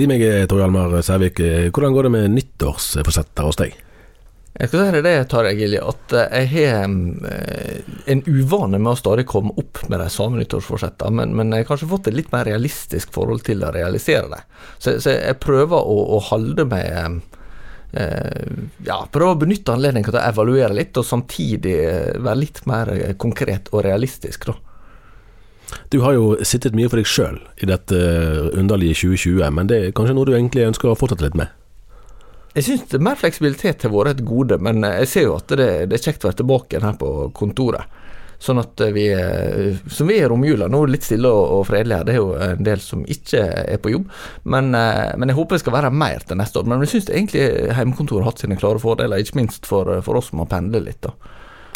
Si meg, Tor Hjalmar Sævik, hvordan går det med nyttårsforsetter hos deg? Jeg skal si det, Tarjei Gilje, at jeg har eh, en uvane med å stadig komme opp med de samme nyttårsforsettene, men, men jeg har kanskje fått et litt mer realistisk forhold til å realisere det. Så, så jeg prøver å, å holde meg eh, ja, prøve å benytte anledningen til å evaluere litt, og samtidig eh, være litt mer konkret og realistisk. da. Du har jo sittet mye for deg sjøl i dette underlige 2020, men det er kanskje noe du egentlig ønsker å fortsette litt med? Jeg syns mer fleksibilitet har vært et gode, men jeg ser jo at det, det er kjekt å være tilbake igjen her på kontoret. Sånn at vi, som vi er i romjula, nå er det litt stille og fredelig her, det er jo en del som ikke er på jobb. Men, men jeg håper det skal være mer til neste år. Men jeg syns egentlig hjemmekontoret har hatt sine klare fordeler, ikke minst for, for oss som har pendlet litt. da.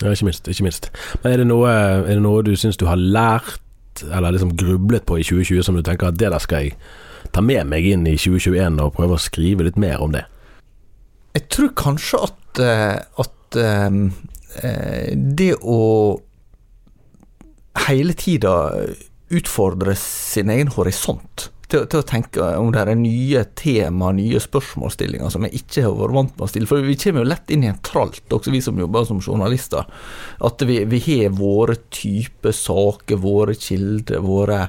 Ja, ikke minst. ikke minst. Men er det noe, er det noe du syns du har lært, eller liksom grublet på i 2020, som du tenker at det der skal jeg ta med meg inn i 2021 og prøve å skrive litt mer om det? Jeg tror kanskje at, at det å hele tida utfordre sin egen horisont til, til, å tenke om det er nye tema, nye spørsmålsstillinger som jeg ikke har vært vant med å stille. For vi kommer jo lett inn i en tralt, også vi som jobber som journalister. At vi, vi har våre typer saker, våre kilder, våre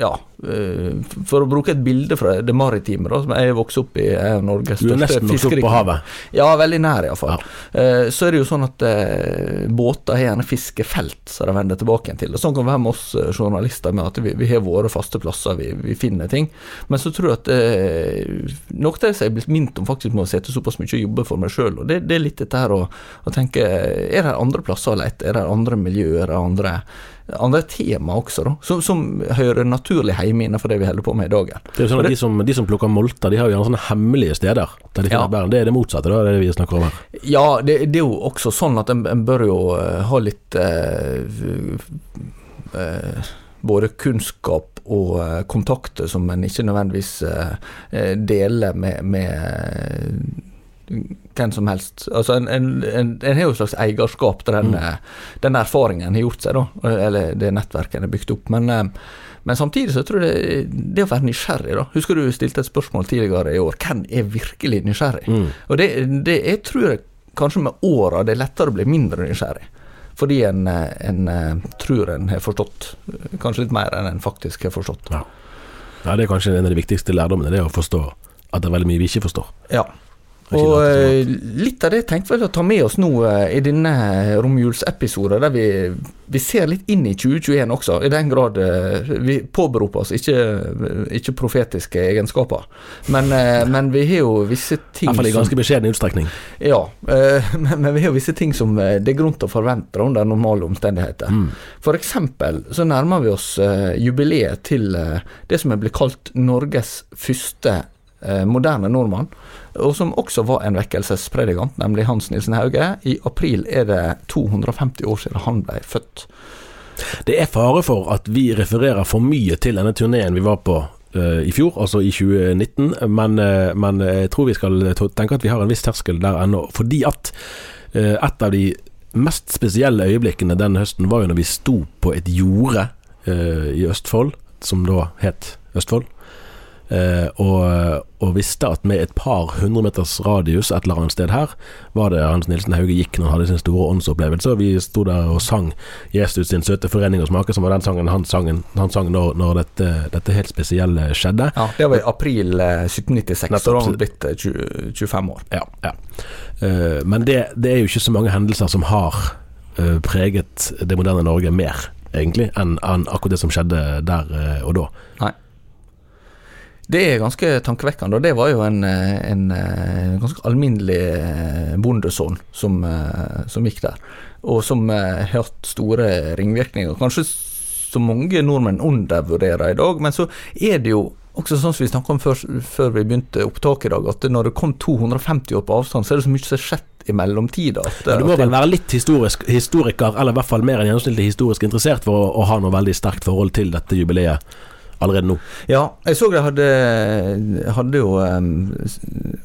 ja, for å bruke et bilde fra det maritime, da, som jeg vokste opp i, er Norges største fiskeri. Du er nesten vokst opp på havet? Ja, veldig nær iallfall. Ja. Så er det jo sånn at båter har gjerne fiskefelt som de vender tilbake igjen til. Og Sånn kan det være med oss journalister, med at vi, vi har våre faste plasser, vi, vi, finner ting. Men så tror jeg at eh, noe av det som jeg er blitt minnet om faktisk med å sette såpass mye og jobbe for meg sjøl, det, det, er litt dette her å, å tenke Er det andre plasser å lete? Er det andre miljøer? Er det andre andre tema også, da, som, som hører naturlig hjemme innenfor det vi holder på med i dag. Det er jo sånn at de som, de som plukker molter, de har jo gjerne sånne hemmelige steder der de finner ja. bæren. Det er det motsatte, da, det er det vi snakker om her. Ja, det, det er jo også sånn at en, en bør jo uh, ha litt eh, eh, både kunnskap og kontakter som en ikke nødvendigvis deler med, med hvem som helst. Altså en, en, en, en har jo et slags eierskap til den, mm. den erfaringen en har gjort seg, da, eller det nettverket en har bygd opp. Men, eh, men, samtidig så tror jeg det, det å være nysgjerrig, da. Husker du stilte et spørsmål tidligere i år. Hvem er virkelig nysgjerrig? Mm. Og det, det jeg tror jeg kanskje med åra det er lettere å bli mindre nysgjerrig. Fordi en, en, eh, tror en har forstått kanskje litt mer enn en faktisk har forstått. Ja. ja, det er kanskje en av de viktigste lærdommene, det å forstå at det er veldig mye vi ikke forstår. Ja, og eh, litt av det tenkte vi å ta med oss nå eh, i denne romjulsepisoden, der vi, vi, ser litt inn i 2021 også, i den grad eh, vi påberoper oss ikke, ikke profetiske egenskaper. Men, men, vi har jo visse ting Iallfall i ganske beskjeden utstrekning. Ja, men, men, vi har jo visse ting som det er grunn til å forvente under normale omstendigheter. Mm. Eksempel så nærmer vi oss jubileet til det som er blitt kalt Norges første moderne nordmann, og som også var en vekkelsespredikant, nemlig Hans Nilsen Hauge. I april er det 250 år siden han ble født. Det er fare for at vi refererer for mye til denne turneen vi var på uh, i fjor, altså i 2019, men, uh, men, jeg tror vi skal tenke at vi har en viss terskel der ennå. Fordi at et av de mest spesielle øyeblikkene den høsten var jo når vi sto på et jorde i Østfold, som da het Østfold. Eh, og, og, visste at med et par hundre meters radius et eller annet sted her, var det Hans Nilsen Hauge gikk når han hadde sin store åndsopplevelse. Og vi sto der og sang 'Jesus sin søte forening og smake', som var den sangen han sang, han sang når, når dette, dette, helt spesielle skjedde. Ja, Det var i april 1796, eh, så da var han blitt 20, 25 år. Ja, ja. Men det, det, er jo ikke så mange hendelser som har preget det moderne Norge mer, egentlig, enn, enn akkurat det som skjedde der og da. Nei. Det er ganske tankevekkende, og det var jo en, en, en ganske alminnelig eh, bondesønn som, eh, som, gikk der, og som har eh, hatt store ringvirkninger. Kanskje så mange nordmenn undervurderer i dag, men så er det jo også sånn som vi snakka om før, før, vi begynte opptaket i dag, at når det kom 250 år på avstand, så er det så mye som har skjedd i mellomtida. Ja, du må vel være litt historisk, historiker, eller i hvert fall mer enn gjennomsnittlig historisk interessert for å, å ha noe veldig sterkt forhold til dette jubileet? Allerede nå. Ja, jeg så de hadde, hadde jo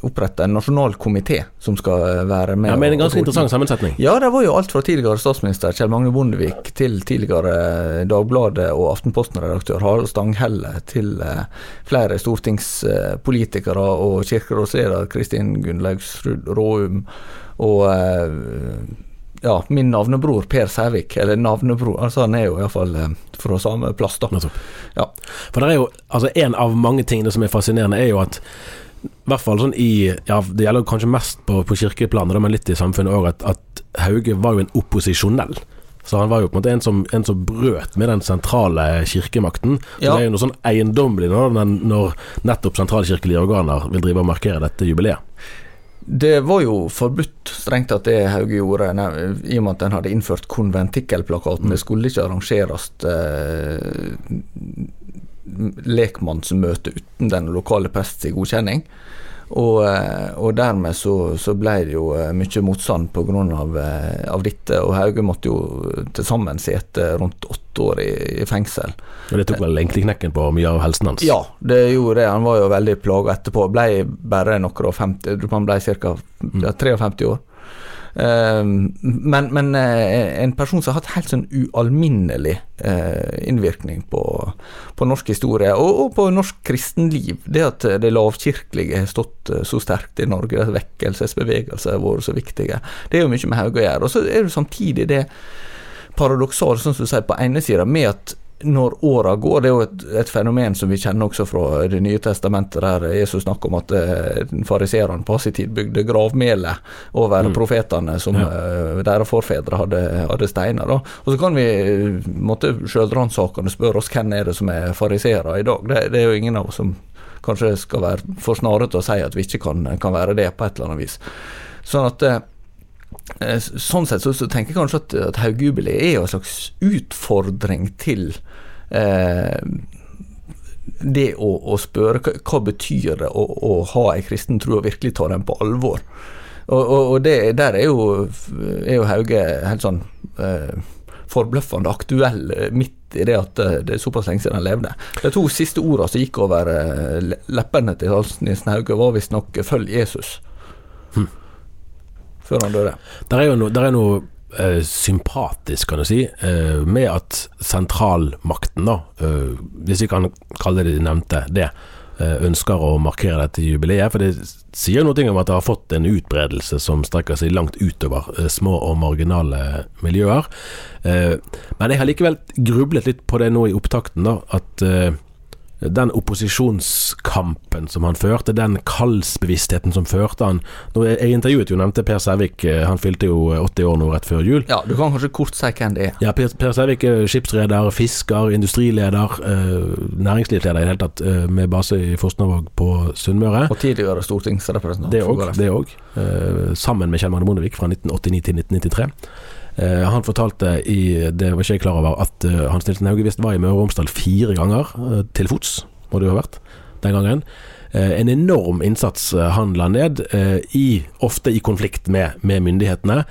oppretta en nasjonal komité som skal være med. Ja, men En ganske interessant sammensetning. Ja, det var jo alt fra tidligere statsminister Kjell Magne Bondevik til tidligere Dagbladet og Aftenposten-redaktør Harald Stanghelle til uh, flere stortingspolitikere og kirkerådsleder Kristin Gunnlaugsrud Råum og uh, ja, min navnebror Per Sævik, eller navnebror, altså han er jo iallfall eh, fra samme plass, da. Ja. For det er jo, altså en av mange ting som er fascinerende, er jo at i hvert fall sånn i ja, Det gjelder kanskje mest på, på kirkeplanet, men litt i samfunnet òg, at, at, Hauge var jo en opposisjonell. Så han var jo på en måte en som, en som brøt med den sentrale kirkemakten. Ja. Det er jo noe sånn eiendommelig når, når nettopp sentralkirkelige organer vil drive og markere dette jubileet. Det var jo forbudt strengt tatt det Hauge gjorde, i og med at en hadde innført konventikkelplakaten. Det skulle ikke arrangeres eh, lekmannsmøte uten den lokale prests godkjenning. Og, eh, og, dermed så, så, ble det jo eh, mye motstand pga. Av, eh, av dette, og Hauge måtte jo til sammen sitte rundt åtte år i, i fengsel. Og Det tok vel egentlig knekken på mye av helsen hans? Ja, det gjorde det. Han var jo veldig plaga etterpå. Ble bare noen og 50, han ble ca. Ja, 53 år. Ehm, men, men eh, en person som har hatt helt sånn ualminnelig eh, innvirkning på, på norsk historie, og, og, på norsk kristenliv. Det at det lavkirkelige har stått eh, så sterkt i Norge, at vekkelsesbevegelser har vært så viktige, det er jo mye med Hauge å gjøre. Og så er det samtidig det paradoksale, sånn som du sier, på ene sida med at når åra går. Det er jo et, et, fenomen som vi kjenner også fra Det nye testamentet, der Jesus snakker om at eh, fariseerne på sin tid bygde gravmele over mm. profetene som ja. eh, deres forfedre hadde, hadde steiner. Da. Og så kan vi måtte sjølransakende spørre oss hvem er det som er fariseere i dag. Det, det, er jo ingen av oss som kanskje skal være for snarete å si at vi ikke kan, kan, være det på et eller annet vis. Sånn at eh, Eh, sånn sett så, så, tenker jeg kanskje at, at Haugjubileet er jo en slags utfordring til eh, det å, å, spørre hva, hva betyr det å, å ha en kristen tro og virkelig ta den på alvor. Og, og, og det, der er jo, er jo, Hauge helt sånn eh, forbløffende aktuell eh, midt i det at eh, det er såpass lenge siden han levde. De to siste ordene som gikk over leppene til Halsnisen Hauge, var visstnok 'følg Jesus' før han døde. Der er jo noe, der er noe eh, sympatisk, kan du si, eh, med at sentralmakten, da, eh, hvis vi kan kalle det de nevnte det, ønsker å markere dette jubileet. For det sier noe om at det har fått en utbredelse som strekker seg langt utover små og marginale miljøer. Men jeg har likevel grublet litt på det nå i opptakten, da, at den opposisjonskampen som han førte, den kallsbevisstheten som førte han Jeg intervjuet jo nevnte Per Sævik, eh, han fylte jo 80 år nå rett før jul. Ja, Du kan kanskje kort si hvem det er? Ja, Per, per Sævik er skipsreder, fisker, industrileder, eh, næringslivsleder i det hele tatt, eh, med base i Fosnavåg på Sunnmøre. Og tidligere stortingsrepresentant. Det òg. Eh, sammen med Kjell Magne Bondevik fra 1989 til 1993. Uh, han fortalte i Det var ikke jeg klar over, at uh, Hans Nilsen Hauge visst var i Møre og Romsdal fire ganger uh, til fots, må det jo ha vært, den gangen. en enorm innsats han la ned, i, ofte i konflikt med, med myndighetene.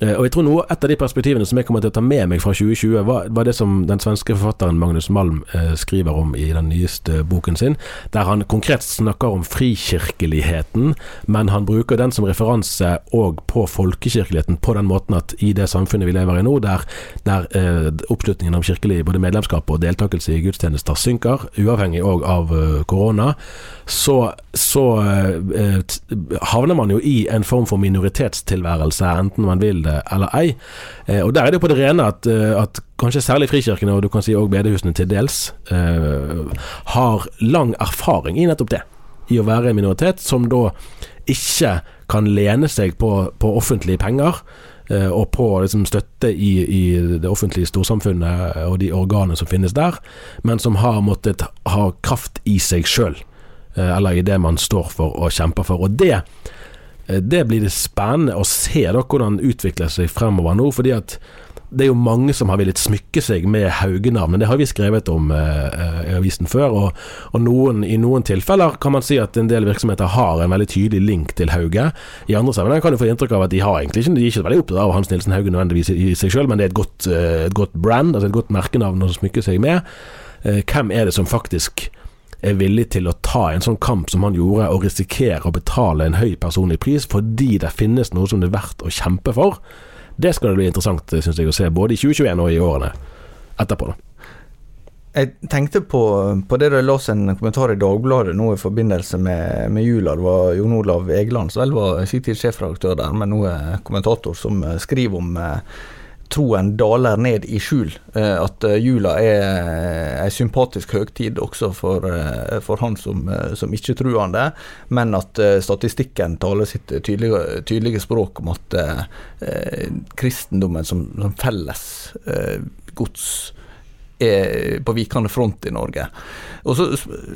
Eh, og jeg tror noe, Et av de perspektivene som jeg kommer til å ta med meg fra 2020, var, var det som den svenske forfatteren Magnus Malm eh, skriver om i den nyeste boken sin, der han konkret snakker om frikirkeligheten, men han bruker den som referanse òg på folkekirkeligheten, på den måten at i det samfunnet vi lever i nå, der, der eh, oppslutningen om kirkelig både medlemskap og deltakelse i gudstjenester synker, uavhengig òg av eh, korona, så, så eh, havner man jo i en form for minoritetstilværelse, enten man vil det eller ei. Eh, og Der er det på det rene at, eh, at kanskje særlig frikirkene, og du kan si òg bedehusene til dels, eh, har lang erfaring i nettopp det. I å være en minoritet som da ikke kan lene seg på, på offentlige penger og på liksom, støtte i, i, det offentlige storsamfunnet og de organene som finnes der, men som har måttet ha kraft i seg sjøl. Eh, eller i det man står for og kjemper for. Og det, eh, det blir det spennende å se da hvordan det utvikler seg fremover nå. fordi at det er jo mange som har villet smykke seg med Hauge-navnet. Det har vi skrevet om eh, i avisen før. Og, og noen, i noen tilfeller kan man si at en del virksomheter har en veldig tydelig link til Hauge. I andre sammenhenger kan du få inntrykk av at de har egentlig ikke, de er ikke veldig opptatt av Hans Nilsen Hauge nødvendigvis i, seg selv, men det er et godt, et godt brand, altså et godt merkenavn å smykke seg med. hvem er det som faktisk er villig til å ta en sånn kamp som han gjorde, og risikere å betale en høy personlig pris fordi det finnes noe som det er verdt å kjempe for, det skal det bli interessant synes jeg, å se både i 2021 og i årene etterpå. da. Jeg tenkte på, på det da jeg leste en kommentar i Dagbladet nå i forbindelse med, med jula. Det var Jon Olav Egeland som vel var sin tid sjefredaktør der, men nå er kommentator som skriver om eh, troen daler ned i skjul. Eh, at eh, jula er eh, sympatisk høgtid også for, for han som, som ikke tror han det, men at statistikken taler sitt tydelige, tydelige språk om at eh, kristendommen som, som felles eh, gods er på vikende front i Norge. Og Så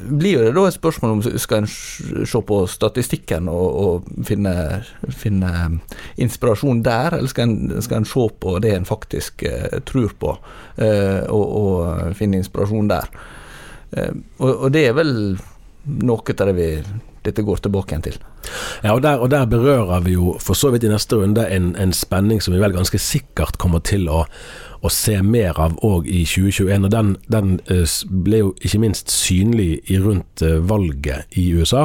blir det da et spørsmål om skal en se på statistikken og, og finne, finne, inspirasjon der, eller skal en, skal en, se på det en faktisk uh, tror på, uh, og, og, finne inspirasjon der. Uh, og, og, det er vel noe av det vi dette går tilbake igjen til. Ja, og der, og der, berører vi jo for så vidt i neste runde en, en spenning som vi vel ganske sikkert kommer til å, å se mer av òg i 2021. og Den, den eh, ble jo ikke minst synlig i rundt eh, valget i USA.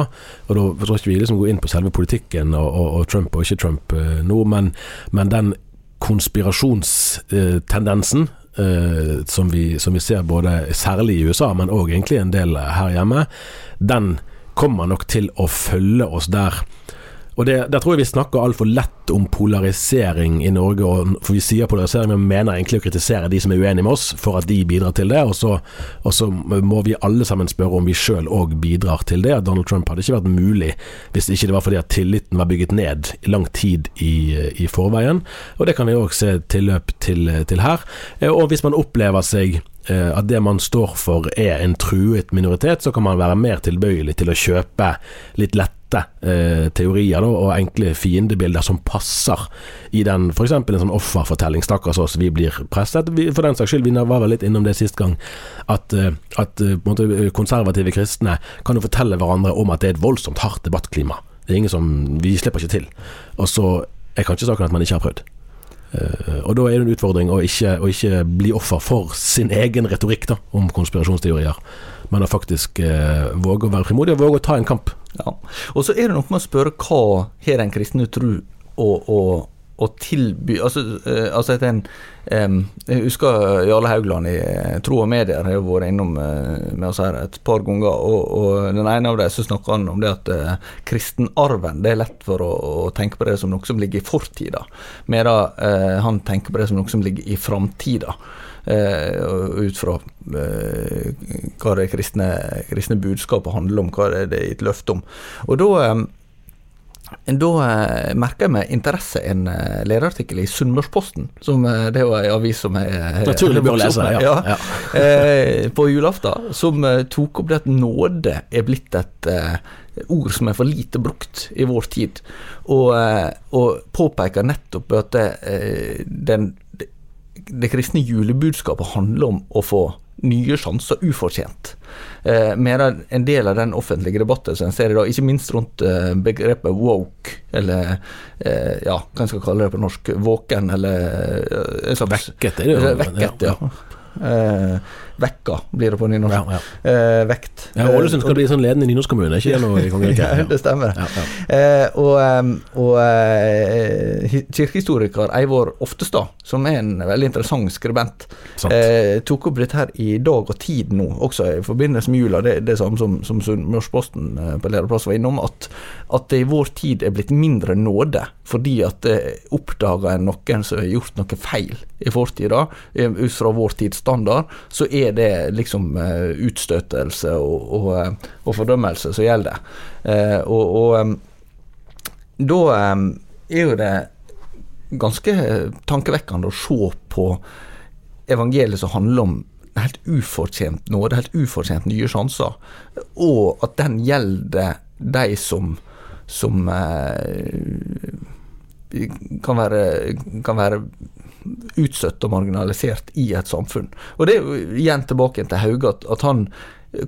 og Da tror ikke vi liksom går inn på selve politikken og, og, og Trump og ikke Trump eh, nå, men, men den konspirasjonstendensen som, vi, som, vi, ser både særlig i USA, men òg egentlig en del her hjemme, den kommer nok til å følge oss der og det, Der tror jeg vi snakker altfor lett om polarisering i Norge. Og, for Vi sier polarisering, men mener egentlig å kritisere de som er uenige med oss, for at de bidrar til det. Og så, og så må vi alle sammen spørre om vi sjøl òg bidrar til det. Donald Trump hadde ikke vært mulig hvis ikke det var fordi at tilliten var bygget ned i lang tid i, i forveien. Og det kan vi òg se tilløp til, til her. Og hvis man opplever seg eh, at det man står for er en truet minoritet, så kan man være mer tilbøyelig til å kjøpe litt lett lette eh, teorier da, og enkle fiendebilder som passer i den f.eks. en sånn offerfortelling. Stakkars oss, vi blir presset. Vi, for den saks skyld, vi var vel litt innom det sist gang, at, eh, at eh, måte, konservative kristne kan jo fortelle hverandre om at det er et voldsomt hardt debattklima. Det er ingen som Vi slipper ikke til. Og så er kanskje saken at man ikke har prøvd. Uh, og Da er det en utfordring å ikke, å ikke, bli offer for sin egen retorikk da, om konspirasjonsteorier, men å faktisk eh, våge å være frimodig og våge å ta en kamp. Ja. Og så er det noe med å spørre hva har den kristne tro å, å, å tilby Altså, uh, altså en Jeg husker Jarle Haugland i Tro og medier har vært innom uh, med oss her et par ganger. Og, og den ene av dem så snakker han om det at uh, kristenarven det er lett for å, å, tenke på det som noe som ligger i fortida, medan han tenker på det som noe som ligger i framtida. Uh, ut fra uh, hva det kristne, kristne budskapet handler om, hva det er gitt løfte om. Og da um, da eh, merka jeg meg interesse en eh, lederartikkel i Sunnmørsposten. Som eh, det var en avis som jeg Naturlig bør lese, ja. ja. ja. eh, på julaften. Som tok opp det at nåde er blitt et ord som er for lite brukt i vår tid. Og, og påpeker nettopp at det, den det kristne julebudskapet handler om å få nye sjanser ufortjent. Eh, medan en del av den offentlige debatten som en ser i dag, ikke minst rundt eh, begrepet woke, eller eh, ja, hva skal kalle det på norsk, våken, eller eh, slags, Vekket er det jo. Vekket, ja. Eh, vekka blir det på nynorsk. Ja, ja. Eh, vekt. Ja, Ålesund skal bli sånn ledende nynorskkommune, ikke det noe i kongeriket? Ja, det stemmer. Eh, og og eh, kirkehistoriker Eivor Oftestad, som er en veldig interessant skribent, eh, tok opp dette her i Dag og Tid nå, også i forbindelse med jula. Det, det samme som, som Sunnmørsposten eh, på lederplass var innom, at, at det i vår tid er blitt mindre nåde fordi at det oppdager noen som har gjort noe feil i fortida, ut fra vår tids standard, så er det liksom eh, utstøtelse og, og, eh, og fordømmelse som gjelder. Eh, og og da er jo det ganske tankevekkende å se på evangeliet som handler om helt ufortjent nåde, helt ufortjent nye sjanser, og at den gjelder de som, som kan være, kan være utstøtt og marginalisert i et samfunn. Og det er jo igjen tilbake til Hauge, at, at han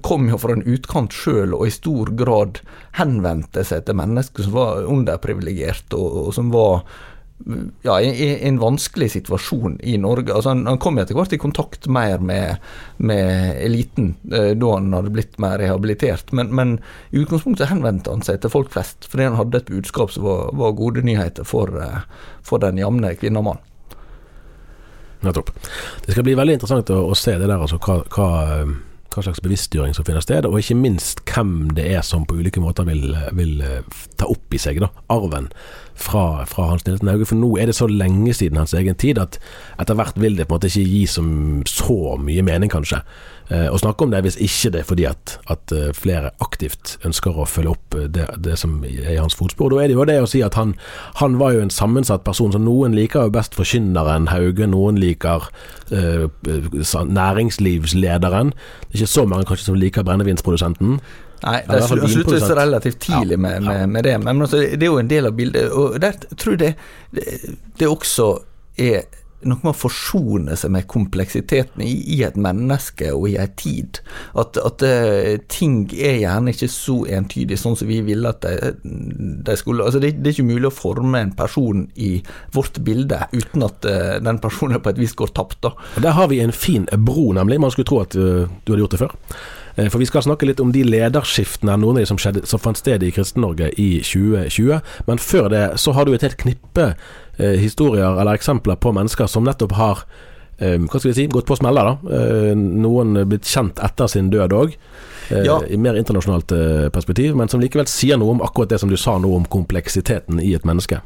kom jo fra en utkant sjøl og i stor grad henvendte seg til mennesker som var underprivilegerte, og, og som var ja, i, en vanskelig situasjon i Norge. Altså han, han kom etter hvert i kontakt mer med, med eliten eh, da han hadde blitt mer rehabilitert, men, men i utgangspunktet henvendte han seg til folk flest, fordi han hadde et budskap som var, var gode nyheter for, eh, for den jevne kvinne og mann. Nettopp. Det skal bli veldig interessant å, å se det der, altså hva, hva, hva slags bevisstgjøring som finner sted, og ikke minst hvem det er som på ulike måter vil, vil eh, ta opp i seg da, arven fra, fra Hans Nilsen Hauge. For nå er det så lenge siden hans egen tid at etter hvert vil det på en måte ikke gi så mye mening, kanskje, å snakke om det hvis ikke det er fordi at, at eh, flere aktivt ønsker å følge opp eh, det, det som er i hans fotspor. Da er det jo det å si at han, han var jo en sammensatt person, så noen liker jo best forkynneren Hauge, noen liker eh, næringslivslederen. Det er ikke så mange kanskje som liker brennevinsprodusenten. Nei, det er, fall slu- sluttes relativt tidlig med, med, med det. Men altså, det er jo en del av bildet. Og der tror jeg det, det, det også er noe med å forsone seg med kompleksiteten i, i et menneske og i en tid. At, at eh, ting er gjerne ikke så entydig sånn som vi ville at de, skulle. Altså det, det er ikke mulig å forme en person i vårt bilde uten at eh, den personen på et vis går tapt. da. Der har vi en fin bro, nemlig. Man skulle tro at uh, du hadde gjort det før. For vi skal snakke litt om de lederskiftene, noen av de som, skjedde, som fant sted i Kristen-Norge i 2020. Men før det så har du et helt knippe eh, historier eller eksempler på mennesker som nettopp har eh, hva skal vi si, gått på smeller. da. Eh, noen blitt kjent etter sin død òg. Ja. I mer internasjonalt perspektiv, men som likevel sier noe om akkurat det som du sa nå om kompleksiteten i et menneske.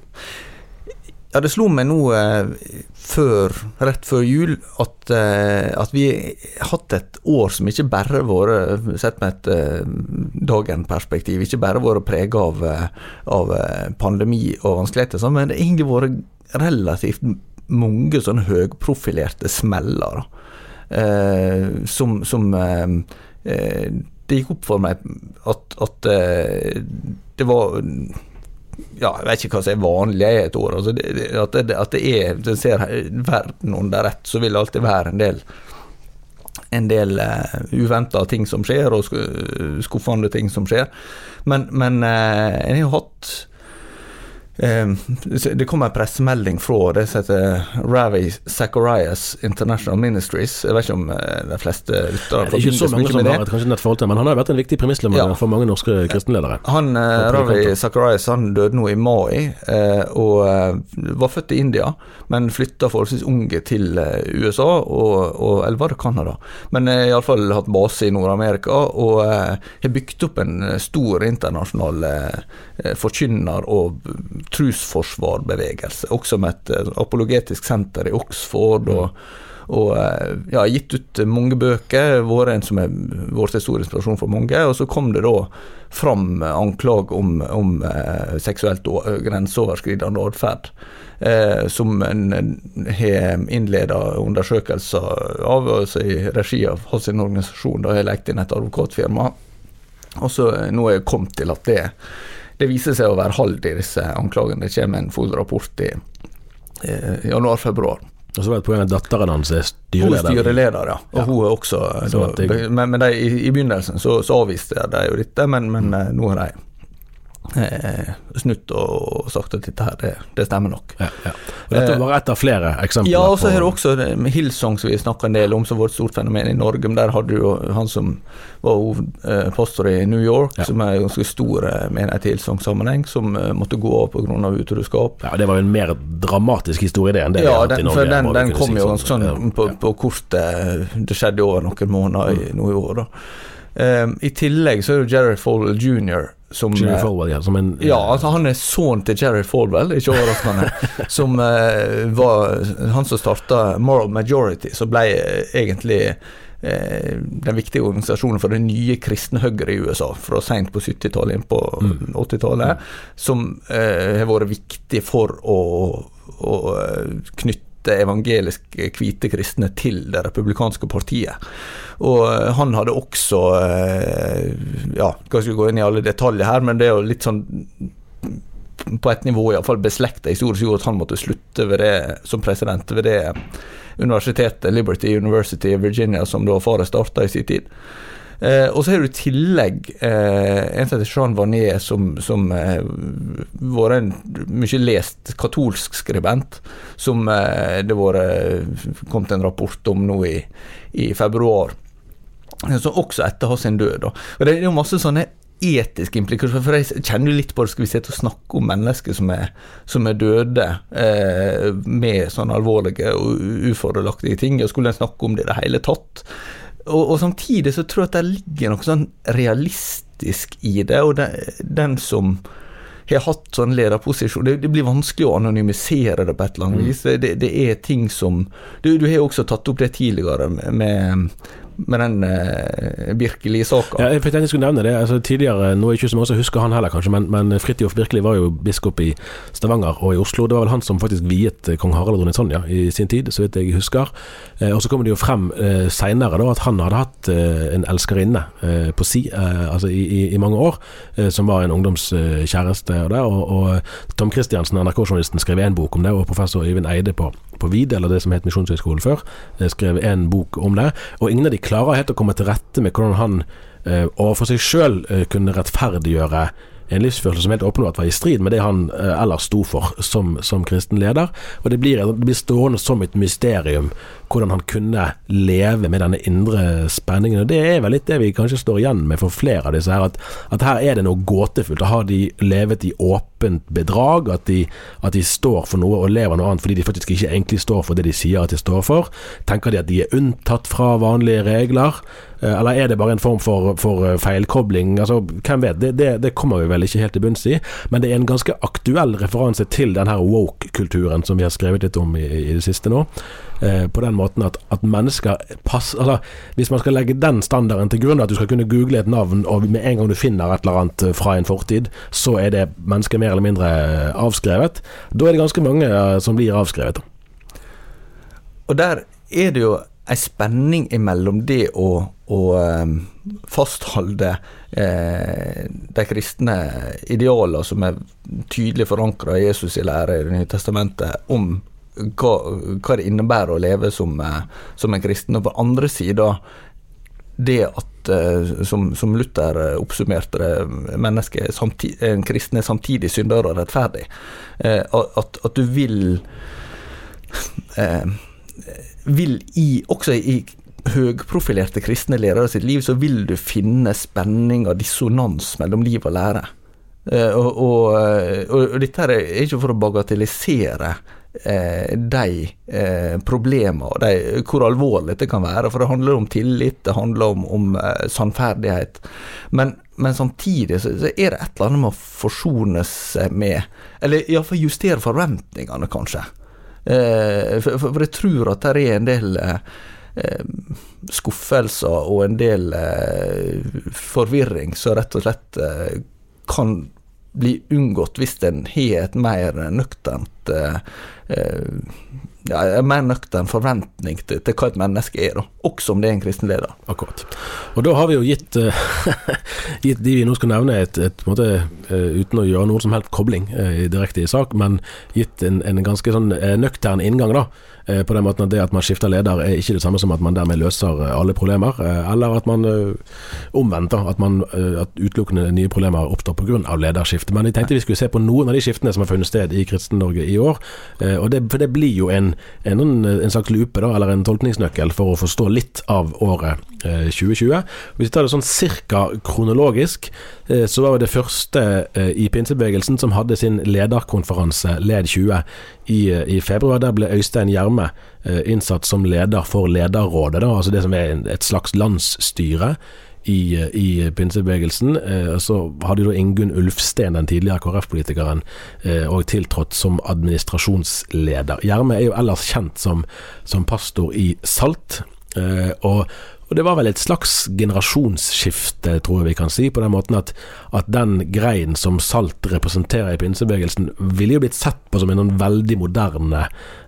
Ja, det slo meg nå eh, før, rett før jul at, eh, at vi har hatt et år som ikke bare har vært, sett med et eh, dagen-perspektiv, ikke bare vært prega av, av pandemi og vanskeligheter, men det har egentlig vært relativt mange sånne høyprofilerte smeller. Som som Det gikk opp for meg at, at det var ja, jeg vet ikke hva som er vanlig i et år. Altså det, det, at, det, at det er Du ser verden under ett, så vil det alltid være en del en del uh, uventa ting som skjer, og skuffende ting som skjer. Men, men uh, jeg har hatt eh, Det kom en pressemelding fra det som heter Ravi Zacharias International Ministries. Jeg vet ikke om eh, de fleste lyttere Det er ikke så mange som har et kanskje nett forhold til men han har jo vært en viktig premisslemmer Ja. for mange norske kristenledere. Han, eh, Ravi. Zacharias han døde nå i mai, eh, og var født i India, men flytta forholdsvis unge til USA, og, og, eller var det Canada? Men iallfall hatt base i Nord-Amerika, og har bygd opp en stor internasjonal forkynner- og trosforsvarbevegelse, også med et eh, apologetisk senter i Oxford. og og eh, ja, gitt ut mange bøker, vært en som er vår store inspirasjon for mange. Og så kom det da fram anklag om, om eh, seksuelt grenseoverskridende atferd. Eh, som en har innleda undersøkelser av, altså i regi av hans organisasjon. Da har jeg lekt inn et advokatfirma. Og så nå er jeg kommet til at det, det viser seg å være hold i disse anklagene. Det kommer en full rapport i eh, januar-februar. Og så var det av datteren hans er Hun er styreleder. styreleder, ja. Og Ja. hun er også da, at det- Men, men de, i, i begynnelsen så, så avviste de jo dette, men, men Mm. eh, nå har de eh, snudd og sagt at dette her, det, det stemmer nok. Ja, ja. Og dette var bare ett av flere eksempler. Ja, og så har du også Hillsong, som vi snakka en del om, som var et stort fenomen i Norge. Men der hadde du han som var pastor i New York, Ja. som er en ganske stor eh, menighet i Hillsong-sammenheng, som eh, måtte gå av pga. utroskap. Ja, Det var jo en mer dramatisk historie det enn det Ja, den, for den, den kom jo ganske sånn Ja, på, på kort eh, Det skjedde over noen måneder i, nå i år, da. Um, I tillegg så er jo Jerry Falwell jr. som Jerry eh, Falwell, ja. Som en ja, altså han er sønnen til Jerry Falwell, ikke overraskende. som uh, var han som starta Moral Majority, som ble eh, egentlig uh, den viktige organisasjonen for det nye kristne Høyre i USA, fra seint på 70-tallet inn på Mm. 80-tallet, som uh, har vært viktig for å, å eh, knytte evangeliske hvite kristne til det republikanske partiet. Og eh, han hadde også ja, Ja, skal ikke gå inn i alle detaljer her, men det er jo litt sånn på et nivå iallfall beslekta historie som gjorde at han måtte slutte ved det som president ved det universitetet, Liberty University i Virginia, som da faren starta i sin tid. Eh, og så har du i tillegg eh, en som heter Jean Vanier, som, som eh, var en mye lest katolsk skribent, som eh, det har eh, kommet en rapport om nå i, i februar. Som også etter hans død. Da. Og Det er jo masse sånne etiske implikasjoner, for jeg kjenner jo litt på det, skal vi sitte og snakke om mennesker som er, som er døde eh, med sånne alvorlige og ufordelaktige ting, og skulle en snakke om det i det hele tatt? Og, og samtidig så tror jeg at det ligger noe sånn realistisk i det, og det, den som har hatt sånn lederposisjon det, det blir vanskelig å anonymisere det på et eller annet vis. Det, det er ting som Du, du har jo også tatt opp det tidligere med, med den uh, Birkeli-saka. Ja, jeg tenkte jeg skulle nevne det. Altså, tidligere, Nå er ikke så mange som husker han heller, kanskje, men, men Fridtjof Birkeli var jo biskop i Stavanger og i Oslo. Det var vel han som faktisk viet eh, kong Harald og Sonja i sin tid, så vidt jeg husker. Eh, og så kommer det jo frem eh, seinere at han hadde hatt eh, en elskerinne eh, på si, eh, altså i, i, i mange år, eh, som var en ungdomskjæreste. og og, og Tom Christiansen, NRK-journalisten, skrev en bok om det, og professor Øyvind Eide på, på VID, eller det som het Misjonshøgskolen før, eh, skrev en bok om det. Og ingen av de klarer helt å komme til rette med hvordan han eh, overfor seg sjøl eh, kunne rettferdiggjøre en livsførsel som helt åpenbart var i strid med det han ellers sto for som, som kristen leder. Og det blir, det blir stående som et mysterium hvordan han kunne leve med denne indre spenningen. Og det er vel litt det vi kanskje står igjen med for flere av disse her, at, at her er det noe gåtefullt. Har de levet i åpent bedrag, at de, at de står for noe og lever noe annet fordi de faktisk ikke egentlig står for det de sier at de står for. Tenker de at de er unntatt fra vanlige regler? Eh, Eller er det bare en form for, for eh, feilkobling? Altså, hvem vet? Det, det, det kommer vi vel ikke helt til bunns i. Men det er en ganske aktuell referanse til den her woke-kulturen som vi har skrevet litt om i, i det siste nå. Eh, på den måten at, at mennesker passer altså, Hvis man skal legge den standarden til grunn, at du skal kunne google et navn, og med en gang du finner et eller annet eh, fra en fortid, så er det mennesket mer eller mindre eh, avskrevet. Da er det ganske mange som blir avskrevet. Og der er det jo ei spenning imellom det å, å fastholde eh, de kristne idealene som er tydelig forankra i Jesus' i lære i Det nye testamentet, om hva, hva det innebærer å leve som, eh, som en kristen. Og på andre sida det at, eh, som, som Luther eh, oppsummerte det, mennesket samtid- en kristen er samtidig synder og rettferdig. At, at du vil vil i, også i høgprofilerte kristne ledere sitt liv, så vil du finne spenning og dissonans mellom liv og lære. Og, og, og, og dette er ikke for å bagatellisere de eh, problemene og de, hvor alvorlig det kan være, for det handler om tillit, det handler om, om eh, sannferdighet. Men, men samtidig så, så er det et eller annet med å forsone seg med, eller iallfall justere forventningene, kanskje. Eh, for, for, jeg tror at det er en del eh, eh, skuffelser og en del eh, forvirring som rett og slett eh, kan bli unngått hvis en har et mer nøkternt litt eh, ja, mer nøktern forventning til, til, hva et menneske er, da. også om det er en kristen leder. Akkurat. Og da har vi jo gitt, gitt de vi nå skal nevne, et, et, måte, uten å gjøre noen som helst kobling direkte i sak, men gitt en, en ganske sånn nøktern inngang, da Eh, på den måten at det at man skifter leder er ikke det samme som at man dermed løser eh, alle problemer, eh, eller at man omvendt, at, at utelukkende nye problemer oppstår pga. lederskifte. Men jeg tenkte vi skulle se på noen av de skiftene som har funnet sted i Kristen-Norge i år. og det, For det blir jo en, en, en slags lupe, da, eller en tolkningsnøkkel, for å forstå litt av året 2020. Hvis vi tar det sånn cirka kronologisk, så var det første i pinsebevegelsen som hadde sin lederkonferanse, LED 20, i, i februar. Der ble Øystein Gjerme eh, innsatt som leder for Lederrådet, da, altså det som er et slags landsstyre. I, i pinsebevegelsen. Eh, så hadde da Ingunn Ulfsten, den tidligere KrF-politikeren, eh, og tiltrådt som administrasjonsleder. Gjerme er jo ellers kjent som, som pastor i Salt. Eh, og og det var vel et slags generasjonsskifte, tror jeg vi kan si, på den måten at, at den greien som Salt representerer i pinsebevegelsen, ville jo blitt sett på som en sånn veldig moderne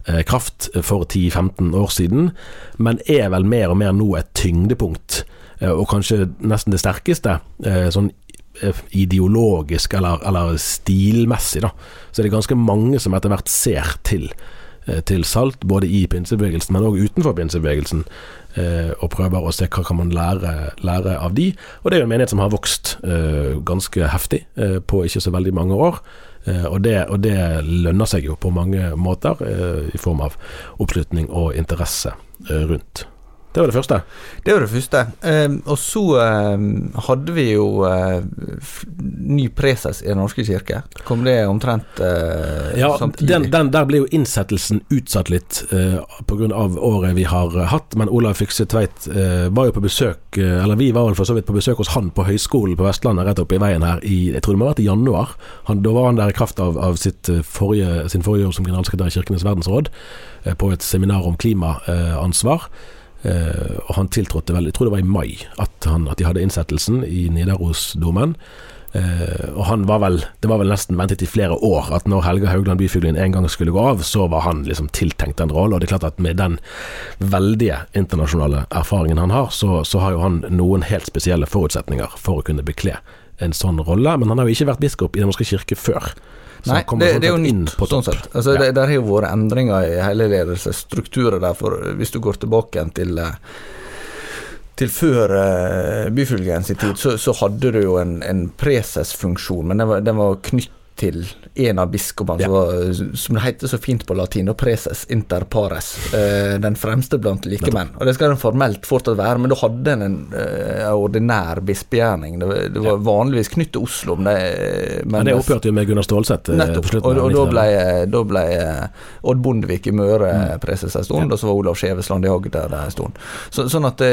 eh, kraft for 10-15 år siden, men er vel mer og mer nå et tyngdepunkt, eh, og kanskje nesten det sterkeste, eh, sånn eh, ideologisk eller, eller, stilmessig, da. Så er det ganske mange som etter hvert ser til til Salt, både i pinsebevegelsen, men òg utenfor pinsebevegelsen eh, og prøver å se hva kan man lære, lære av de. Og det er jo en menighet som har vokst eh, ganske heftig eh, på ikke så veldig mange år. Eh, og det, og, det, lønner seg jo på mange måter, eh, i form av oppslutning og interesse eh, rundt. Det var det første. Det var det første. Um, og så um, hadde vi jo uh, ny preses i Den norske kirke. Kom det omtrent uh, ja, samtidig? Den, den, der ble jo innsettelsen utsatt litt uh, pga. året vi har hatt. Men Olav Fykse Tveit var jo på besøk, eller vi var vel for så vidt på besøk hos han på Høgskolen på Vestlandet rett oppe i veien her i jeg tror det må ha vært i januar. Han, da var han der i kraft av, av forrige, sin forrige år som generalsekretær i Kirkenes verdensråd på et seminar om klimaansvar. Uh, og han tiltrådte vel, jeg tror det var i mai at, han, at de hadde innsettelsen i Nidarosdomen. Uh, og han var vel Det var vel nesten ventet i flere år at når Helga Haugland Byfuglien en gang skulle gå av, så var han liksom tiltenkt den rollen. Og det er klart at med den veldige internasjonale erfaringen han har, så, så har jo han noen helt spesielle forutsetninger for å kunne bekle en sånn rolle. Men han har jo ikke vært biskop i Den norske kirke før. Nei, det, det, er jo nytt, sånn sett. Altså, ja. det, der har jo vært endringer i hele ledelsesstrukturer der, for hvis du går tilbake til eh, til før uh, i tid, så, så, hadde du jo en, en presesfunksjon, men den var, den var knytt til en av biskopene, ja. som, det heter så fint på latin, og preses inter pares, eh, den fremste blant likemenn. Og Det skal den formelt fortsatt være, men da hadde en en eh, ordinær bispegjerning. Det, det, var vanligvis knyttet til Oslo. Men det, men, men det opphørte jo med Gunnar Stålsett. Eh, nettopp. Og, og, da ble, da ble eh, Odd Bondevik i Møre mm. preses en stund, ja. og så var Olav Skjevesland i Agder en stund. Så, sånn at det,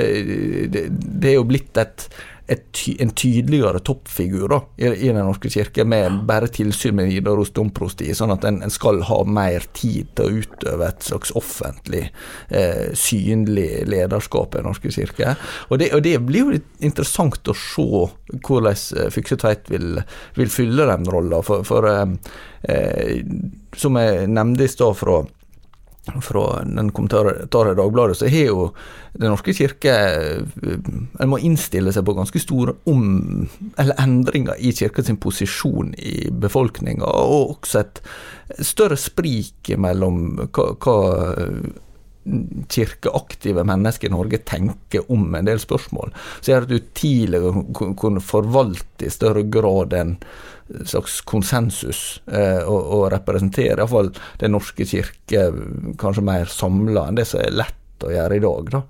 det, det er jo blitt et ty, en tydeligere toppfigur da, i, i, Den norske kirke, med bare tilsyn med Nidaros domprosti, sånn at en, en, skal ha mer tid til å utøve et slags offentlig, eh, synlig lederskap i Den norske kirke. Og det, og det, blir jo litt interessant å se hvordan eh, Fykse Tveit vil, vil fylle den rolla, for, for eh, eh, som jeg nevnte i stad fra fra den kommentaren i Dagbladet, så har jo Den norske kirke eh, En må innstille seg på ganske store om, eller endringer i kirka sin posisjon i befolkninga, og også et større sprik mellom hva, hva kirkeaktive mennesker i Norge tenker om en del spørsmål. Så gjør at du tidligere kunne forvalte i større grad en slags konsensus eh, og, og representere iallfall Den norske kirke kanskje mer samla enn det som er lett å gjøre i dag. da.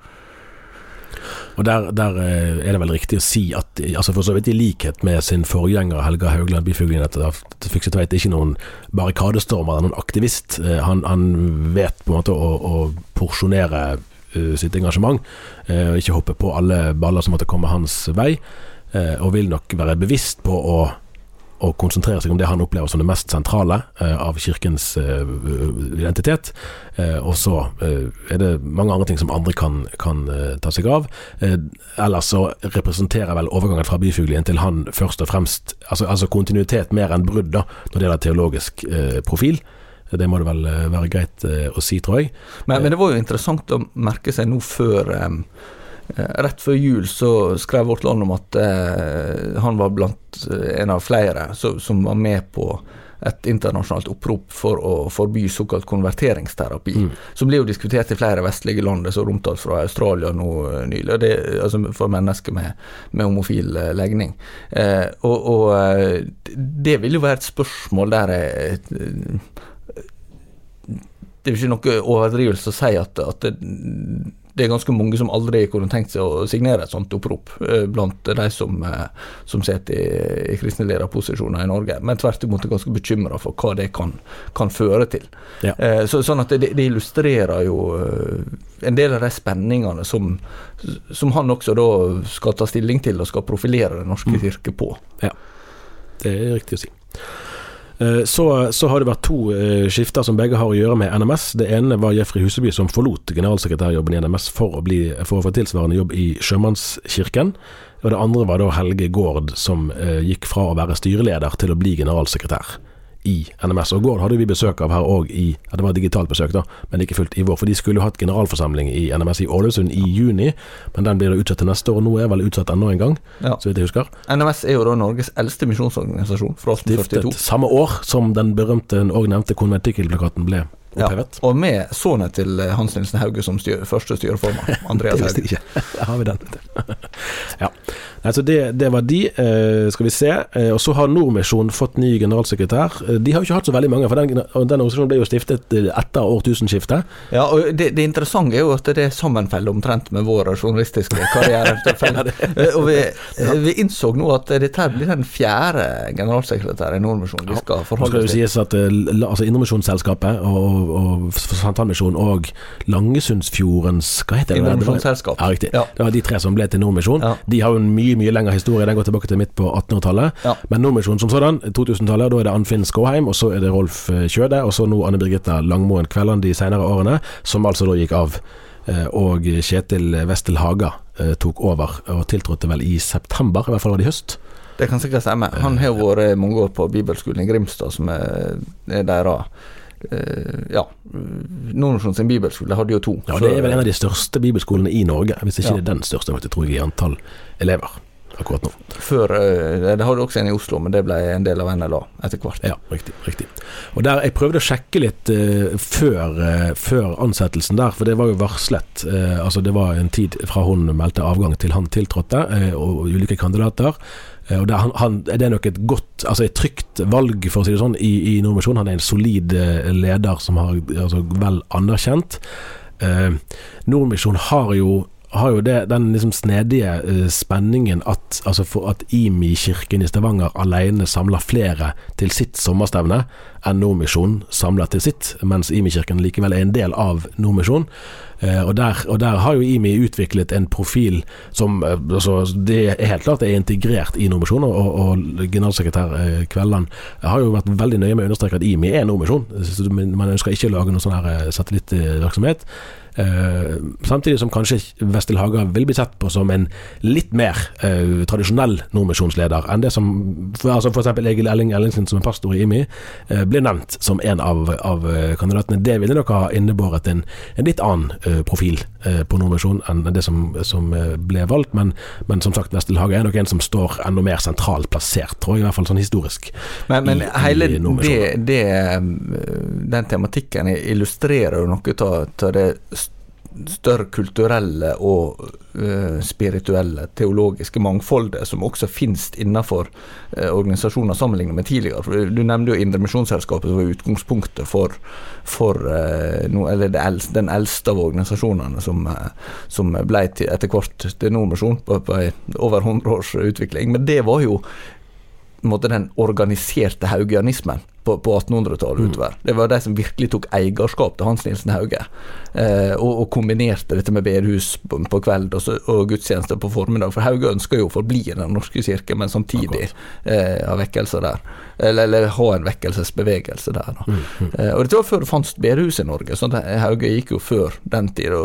Og der, der, eh, er det vel riktig å si at altså for så vidt i likhet med sin forgjenger Helga Haugland Byfuglien, at Fykse Tveit er ikke noen barrikadestormer eller noen aktivist. Eh, han, han, vet på en måte å, å porsjonere uh, sitt engasjement, og ikke hoppe på alle baller som måtte komme hans vei, og vil nok være bevisst på å å konsentrere seg om det han opplever som det mest sentrale eh, av kirkens eh, identitet. Eh, og så er det mange andre ting som andre kan, kan ta seg av. ellers så representerer vel overgangen fra byfuglien til han først og fremst altså, altså kontinuitet mer enn brudd, da, når det gjelder teologisk profil. Det må det vel eh, være greit eh, å si, tror jeg. Men, men det var jo interessant å merke seg nå før eh, Rett før jul så skrev Vårt Land om at eh, han var blant eh, en av flere så, som var med på et internasjonalt opprop for å forby såkalt konverteringsterapi, mm. som blir jo diskutert i flere vestlige land, det er så omtalt fra Australia nå eh, nylig, det, altså for mennesker med, med homofil legning. Eh, og, og, det vil jo være et spørsmål der jeg det er jo ikke noe overdrivelse å si at, at det, det, er ganske mange som aldri kunne tenkt seg å signere et sånt opprop, eh, blant de som, eh, som sitter i, i kristne lederposisjoner i Norge, men tvert imot er ganske bekymra for hva det kan, kan føre til. Ja. Eh, så, sånn at det, det, illustrerer jo en del av de spenningene som, som han også da skal ta stilling til og skal profilere Den norske mm. kirke på. Ja, det er riktig å si. Eh, så, så, har det vært to uh, skifter som begge har å gjøre med NMS. Det ene var Jeffrey Huseby som forlot generalsekretærjobben i NMS for å, bli, for å få tilsvarende jobb i Sjømannskirken. Og det andre var da Helge Gård som uh, gikk fra å være styreleder til å bli generalsekretær i NMS. Og Gård hadde vi besøk av her òg i ja, Det var digitalt besøk, da, men ikke fullt i vår. For de skulle jo hatt generalforsamling i NMS i Ålesund i juni, men den blir da utsatt til neste år. Nå er vel utsatt ennå en gang, ja. så vidt jeg husker. NMS er jo da Norges eldste misjonsorganisasjon fra 1842. Stiftet samme år som den berømte og nevnte konventikkelplakaten ble opphevet. Ja, og med sønnen til eh, Hans Nilsen Hauge som styr, første styreformann. Andreas Hauge. ikke. Da har vi den. ja. Altså det, det, var de, eh, skal vi se. Eh, og så har Nordmisjonen fått ny generalsekretær. De har jo ikke hatt så veldig mange, for den, den organisasjonen ble jo stiftet etter årtusenskiftet. Ja, og det, det interessante er jo at det sammenfeller omtrent med vår journalistiske karriere. og vi, vi, innså nå at dette blir den fjerde generalsekretæren i Nordmisjonen vi skal forholde oss til. Det skal jo sies at altså Indremisjonsselskapet og, og Santalmisjonen og Langesundsfjordens Hva heter det? Nordmisjonsselskap. Ja, riktig. Ja. Det var de tre som ble til Nordmisjon. Ja. De har jo en mye mye lengre historie. Den går tilbake til midt på 1800-tallet. Ja. Men Nordmisjonen som sådan, 2000-tallet, da er det Anfinn Skåheim, og så er det Rolf eh, Kjøde, og så nå Anne Birgitta Langmoen Kvelland de senere årene, som altså da gikk av. Eh, og Kjetil Westel Haga eh, tok over, og tiltrådte vel i september, i hvert fall var det i høst. Det kan sikkert stemme. Han har vært mange år på bibelskolen i Grimstad, som er deres ja, Nordnordsjøen sin bibelskole hadde jo to. Ja, Det er vel en av de største bibelskolene i Norge, hvis ikke ja. det er den største, faktisk, tror jeg, i antall elever akkurat nå. Før, eh, Det hadde også en i Oslo, men det ble en del av NLA etter hvert. Ja, riktig. riktig. Og der, Jeg prøvde å sjekke litt uh, før, uh, før, ansettelsen der, for det var jo varslet. Uh, altså Det var en tid fra hun meldte avgang til han tiltrådte, og ulike kandidater. Og det, han, han, Det er nok et godt, altså et trygt valg, for å si det sånn, i, i Nordmisjon. Han er en solid leder som har altså, vel anerkjent. Nordmisjon har jo har jo det, den liksom snedige uh, spenningen at, altså for at IMI-kirken i Stavanger alene samler flere til sitt sommerstevne enn Nordmisjon samler til sitt, mens IMI-kirken likevel er en del av Nordmisjon. Uh, og, og, der har jo IMI utviklet en profil som uh, altså, Det er helt klart det er integrert i Nordmisjonen, og, og generalsekretær Kvelland har jo vært veldig nøye med å understreke at IMI er Nordmisjon. Man ønsker ikke å lage noen sånn her satellittvirksomhet. Uh, samtidig som kanskje Vestil Haga vil bli sett på som en litt mer uh, tradisjonell nordmisjonsleder enn det som altså F.eks. Egil Elling Ellingsen, som er pastor i IMI, eh, ble nevnt som en av, av kandidatene. Det ville nok ha innebåret en, en litt annen profil på nordmisjon enn det som, som ble valgt, men, men, som sagt, Vestil Haga er nok en som står enda mer sentralt plassert, tror jeg, i hvert fall sånn historisk. Men, men i, hele i det, det, den tematikken illustrerer jo noe av det større kulturelle og uh, spirituelle, teologiske mangfoldet som også finnes innenfor uh, organisasjoner sammenlignet med tidligere. Du nevnte jo Indremisjonsselskapet som var utgangspunktet for, for uh, no, den eldste av organisasjonene som, som ble til, etter hvert til Nordmisjon på, på over 100 års utvikling. Men det var jo måte, den organiserte haugianismen på, på 1800-tallet mm. utover. Det var de som virkelig tok eierskap til Hans Nilsen Hauge, eh, og, og, kombinerte dette med bedehus på, på kveld og, og, gudstjenester på formiddag. For Hauge ønsker jo å forbli i Den norske kirke, men samtidig eh, ha vekkelser der. Eller, eller, ha en vekkelsesbevegelse der. Mm, mm. Eh, og Dette var før det fantes bedehus i Norge, så Hauge gikk jo før den tid.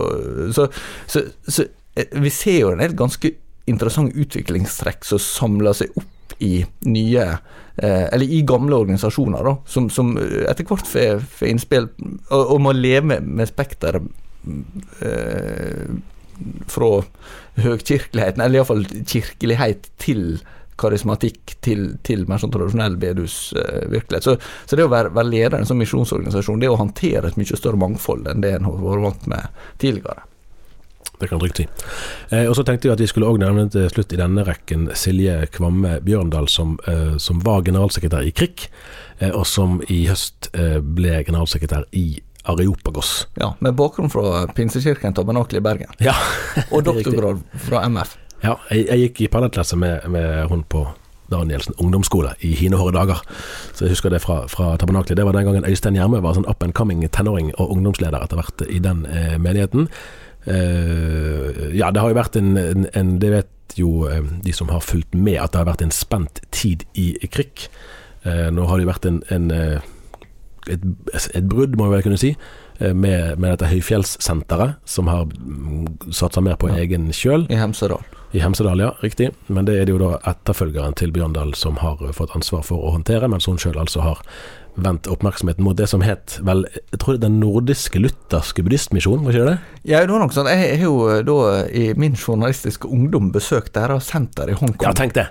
så, så, så eh, vi ser jo en helt ganske interessante utviklingstrekk som samler seg opp i nye eh, Eller i gamle organisasjoner, da, som, som etter hvert får innspill og, og må leve med spekteret eh, fra høgkirkeligheten, eller iallfall kirkelighet, til karismatikk, til, til mer sånn tradisjonell bedehusvirkelighet. Så, så det å være, være leder i en sånn misjonsorganisasjon, det å håndtere et mye større mangfold enn det en har vært vant med tidligere. Det kan trygt si. Eh, og så tenkte vi at vi skulle òg nevne til slutt i denne rekken Silje Kvamme Bjørndal, som, eh, som var generalsekretær i KRIK, eh, og som i høst eh, ble generalsekretær i Areopagos. Ja, Med bakgrunn fra Pinsekirken Tabernakel i Bergen, Ja, og doktorgrad fra MF. ja jeg, jeg gikk i parallellklasse med, med hun på Danielsen ungdomsskole i hinehåre dager. Så jeg husker det fra, fra Tabernaklet. Det var den gangen Øystein Gjerme var sånn up and coming tenåring og ungdomsleder etter hvert i den eh, menigheten. Eh, ja, det har jo vært en, en, en Det vet jo eh, de som har fulgt med, at det har vært en spent tid i krig. Eh, nå har det jo vært en, en et, et brudd, må vi vel kunne si, med, med dette høyfjellssenteret, som har mm, satsa mer på egen kjøl. I Hemsedal. I Hemsedal, ja, riktig. Men det er det jo da etterfølgeren til Bjørndal som har fått ansvar for å håndtere, mens hun sjøl altså har vendt oppmerksomheten mot det som het vel Jeg tror det Den nordiske lutherske buddhistmisjonen, var ikke det? Ja, det var nok sånn. Jeg har jo da i min journalistiske ungdom besøkt deres senter i Hongkong. Ja, tenk det.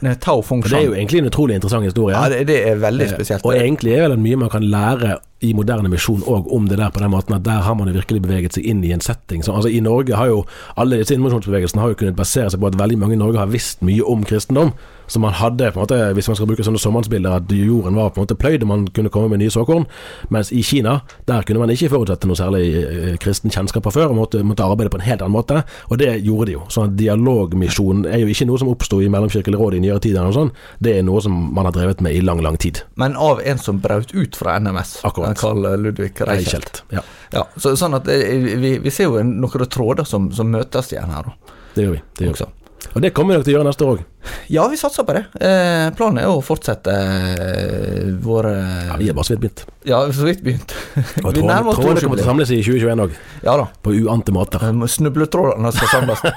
Det er jo egentlig en utrolig interessant historie. Ja, det, det er veldig Eh, spesielt. Og egentlig er det mye man kan lære i moderne misjon òg om det der på den måten at der har man jo virkelig beveget seg inn i en setting. Så, altså I Norge har jo alle disse innmisjonsbevegelsene har jo kunnet basere seg på at veldig mange i Norge har visst mye om kristendom. Så man hadde, på en måte, hvis man skal bruke sånne sommerbilder, at jorden var på en måte pløyd og man kunne komme med nye såkorn. Mens i Kina, der kunne man ikke forutsette noe særlig eh, kristen kjennskap fra før, og måtte, måtte arbeide på en helt annen måte. Og det gjorde de jo. Sånn at dialogmisjonen er jo ikke noe som oppsto i Mellomkirkelig råd i nyere tid, eller noe sånt. Det er noe som man har drevet med i lang, lang tid. Men av en som brøt ut fra NMS. Akkurat. Karl Ludvig Reichelt. Ja, Ja, så, sånn at eh, vi, vi ser jo noen tråder som, som møtes igjen her. da, det gjør vi. Det gjør vi. Og det kommer vi nok til å gjøre neste år òg. Ja, vi satser på det. Eh, planen er å fortsette eh, våre Ja, vi er bare så vidt begynt. Ja, så vidt begynt. Og vi nærmer trådene oss trådene kommer til å samles i 2021 òg, Ja da. på uante måter. Eh, Snubletrådene skal samles.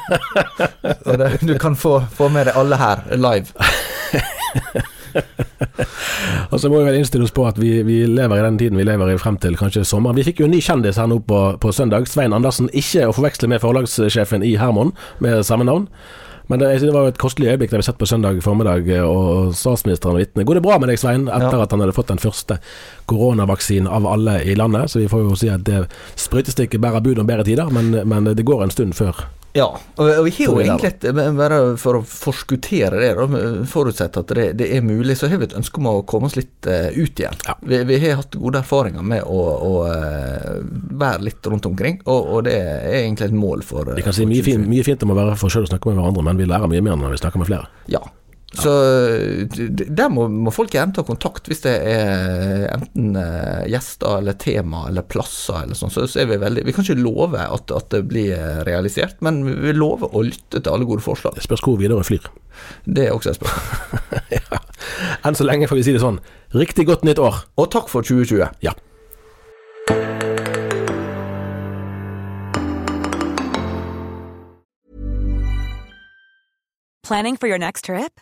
Det, du kan få, få med deg alle her live. Og så må vi vel innstille oss på at vi, vi lever i den tiden vi lever i frem til kanskje sommeren. Vi fikk jo en ny kjendis her nå på, på søndag. Svein Andersen. Ikke å forveksle med forlagssjefen i Hermon med samme navn. Men det, det var jo et kostelig øyeblikk da vi satt på søndag formiddag, og statsministeren og vitne. Går det bra med deg, Svein, etter Ja. at han hadde fått den første koronavaksinen av alle i landet? Så vi får jo si at det sprøytestikket bærer bud om bedre tider, men, men det går en stund før. Ja, og, og vi har jo egentlig Bare for å forskuttere det, da, forutsett at det, det er mulig, så har vi et ønske om å komme oss litt eh, ut igjen. Ja. Vi, vi har hatt gode erfaringer med å, å eh, være litt rundt omkring, og, og det er egentlig et mål for eh, Vi kan si mye, fin, mye fint om å være for sjøl og snakke med hverandre, men vi lærer mye mer når vi snakker med flere. Ja. Så der må, må folk gjerne ta kontakt hvis det er enten eh, gjester eller tema eller plasser eller sånn. Så, så er vi veldig Vi kan ikke love at, at det blir eh, realisert, men vi lover å lytte til alle gode forslag. Det spørs hvor videre flyr. Det er også et spørsmål. ja. Enn så lenge får vi si det sånn. Riktig godt nytt år. Og takk for 2020. Ja. Planning for your next trip?